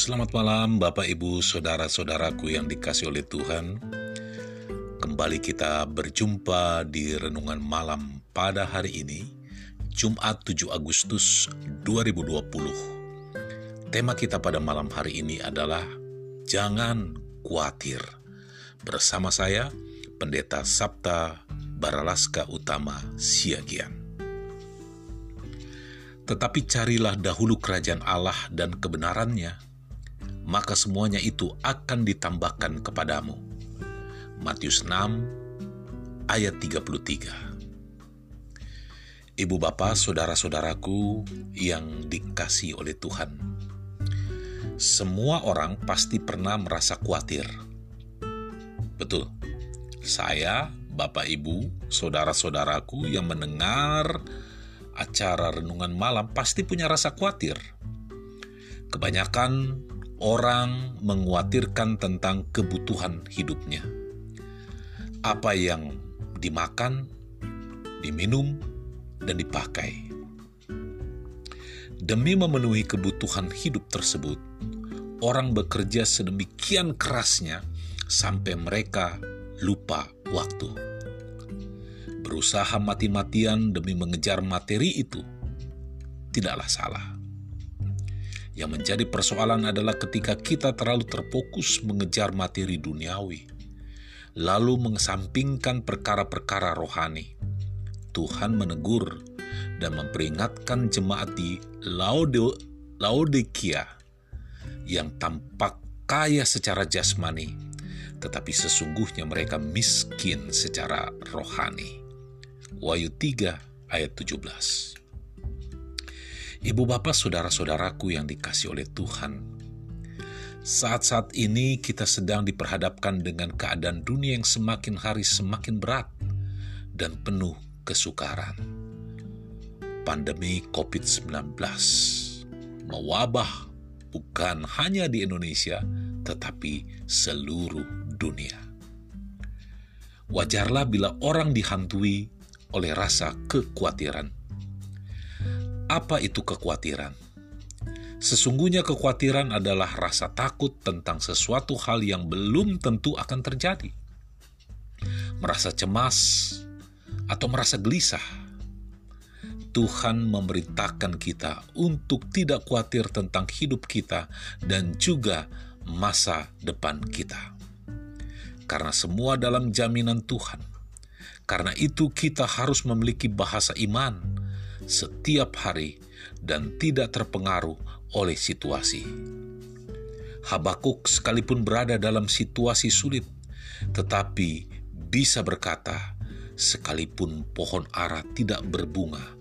Selamat malam Bapak Ibu Saudara-saudaraku yang dikasih oleh Tuhan. Kembali kita berjumpa di Renungan Malam pada hari ini Jumat 7 Agustus 2020 Tema kita pada malam hari ini adalah Jangan khawatir. Bersama saya Pendeta Sabta Baralaska Utama Siagian. Tetapi carilah dahulu kerajaan Allah dan kebenarannya, maka semuanya itu akan ditambahkan kepadamu. Matius 6 ayat 33 Ibu bapak, saudara-saudaraku yang dikasih oleh Tuhan. Semua orang pasti pernah merasa khawatir. Betul, saya, bapak ibu, saudara-saudaraku yang mendengar acara renungan malam pasti punya rasa khawatir. Kebanyakan orang mengkhawatirkan tentang kebutuhan hidupnya. Apa yang dimakan, diminum, dan dipakai. Demi memenuhi kebutuhan hidup tersebut, orang bekerja sedemikian kerasnya sampai mereka lupa waktu berusaha mati-matian demi mengejar materi itu tidaklah salah. Yang menjadi persoalan adalah ketika kita terlalu terfokus mengejar materi duniawi, lalu mengesampingkan perkara-perkara rohani. Tuhan menegur dan memperingatkan jemaat di Laodikia yang tampak kaya secara jasmani, tetapi sesungguhnya mereka miskin secara rohani. Wahyu 3 ayat 17. Ibu bapak saudara-saudaraku yang dikasih oleh Tuhan, saat-saat ini kita sedang diperhadapkan dengan keadaan dunia yang semakin hari semakin berat dan penuh kesukaran. Pandemi COVID-19 mewabah bukan hanya di Indonesia, tetapi seluruh dunia. Wajarlah bila orang dihantui oleh rasa kekhawatiran. Apa itu kekhawatiran? Sesungguhnya kekhawatiran adalah rasa takut tentang sesuatu hal yang belum tentu akan terjadi. Merasa cemas atau merasa gelisah. Tuhan memerintahkan kita untuk tidak khawatir tentang hidup kita dan juga masa depan kita. Karena semua dalam jaminan Tuhan karena itu, kita harus memiliki bahasa iman setiap hari dan tidak terpengaruh oleh situasi. Habakuk sekalipun berada dalam situasi sulit, tetapi bisa berkata, sekalipun pohon ara tidak berbunga,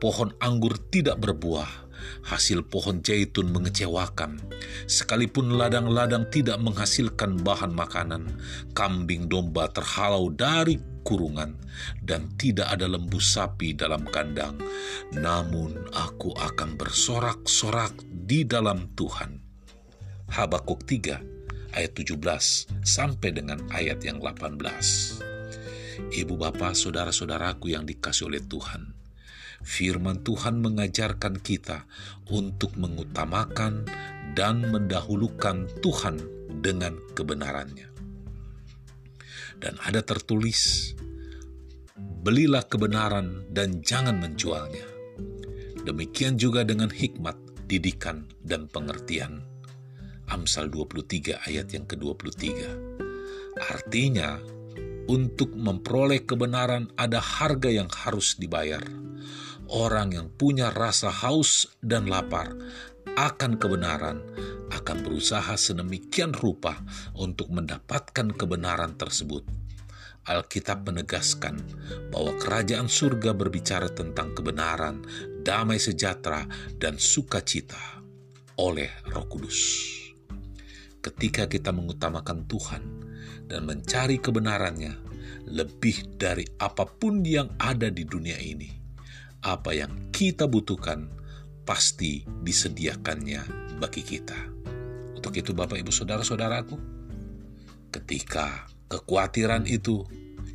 pohon anggur tidak berbuah, hasil pohon zaitun mengecewakan. Sekalipun ladang-ladang tidak menghasilkan bahan makanan, kambing domba terhalau dari kurungan, dan tidak ada lembu sapi dalam kandang. Namun aku akan bersorak-sorak di dalam Tuhan. Habakuk 3 ayat 17 sampai dengan ayat yang 18. Ibu bapak saudara-saudaraku yang dikasih oleh Tuhan, firman Tuhan mengajarkan kita untuk mengutamakan dan mendahulukan Tuhan dengan kebenarannya. Dan ada tertulis, belilah kebenaran dan jangan menjualnya. Demikian juga dengan hikmat, didikan, dan pengertian. Amsal 23 ayat yang ke-23. Artinya, untuk memperoleh kebenaran ada harga yang harus dibayar orang yang punya rasa haus dan lapar akan kebenaran akan berusaha sedemikian rupa untuk mendapatkan kebenaran tersebut. Alkitab menegaskan bahwa kerajaan surga berbicara tentang kebenaran, damai sejahtera, dan sukacita oleh Roh Kudus. Ketika kita mengutamakan Tuhan dan mencari kebenarannya lebih dari apa pun yang ada di dunia ini, apa yang kita butuhkan pasti disediakannya bagi kita. Untuk itu Bapak Ibu Saudara-saudaraku, ketika kekhawatiran itu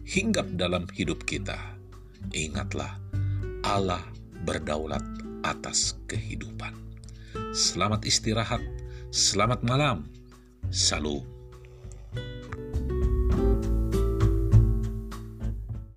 hinggap dalam hidup kita, ingatlah Allah berdaulat atas kehidupan. Selamat istirahat, Selamat malam. Salam.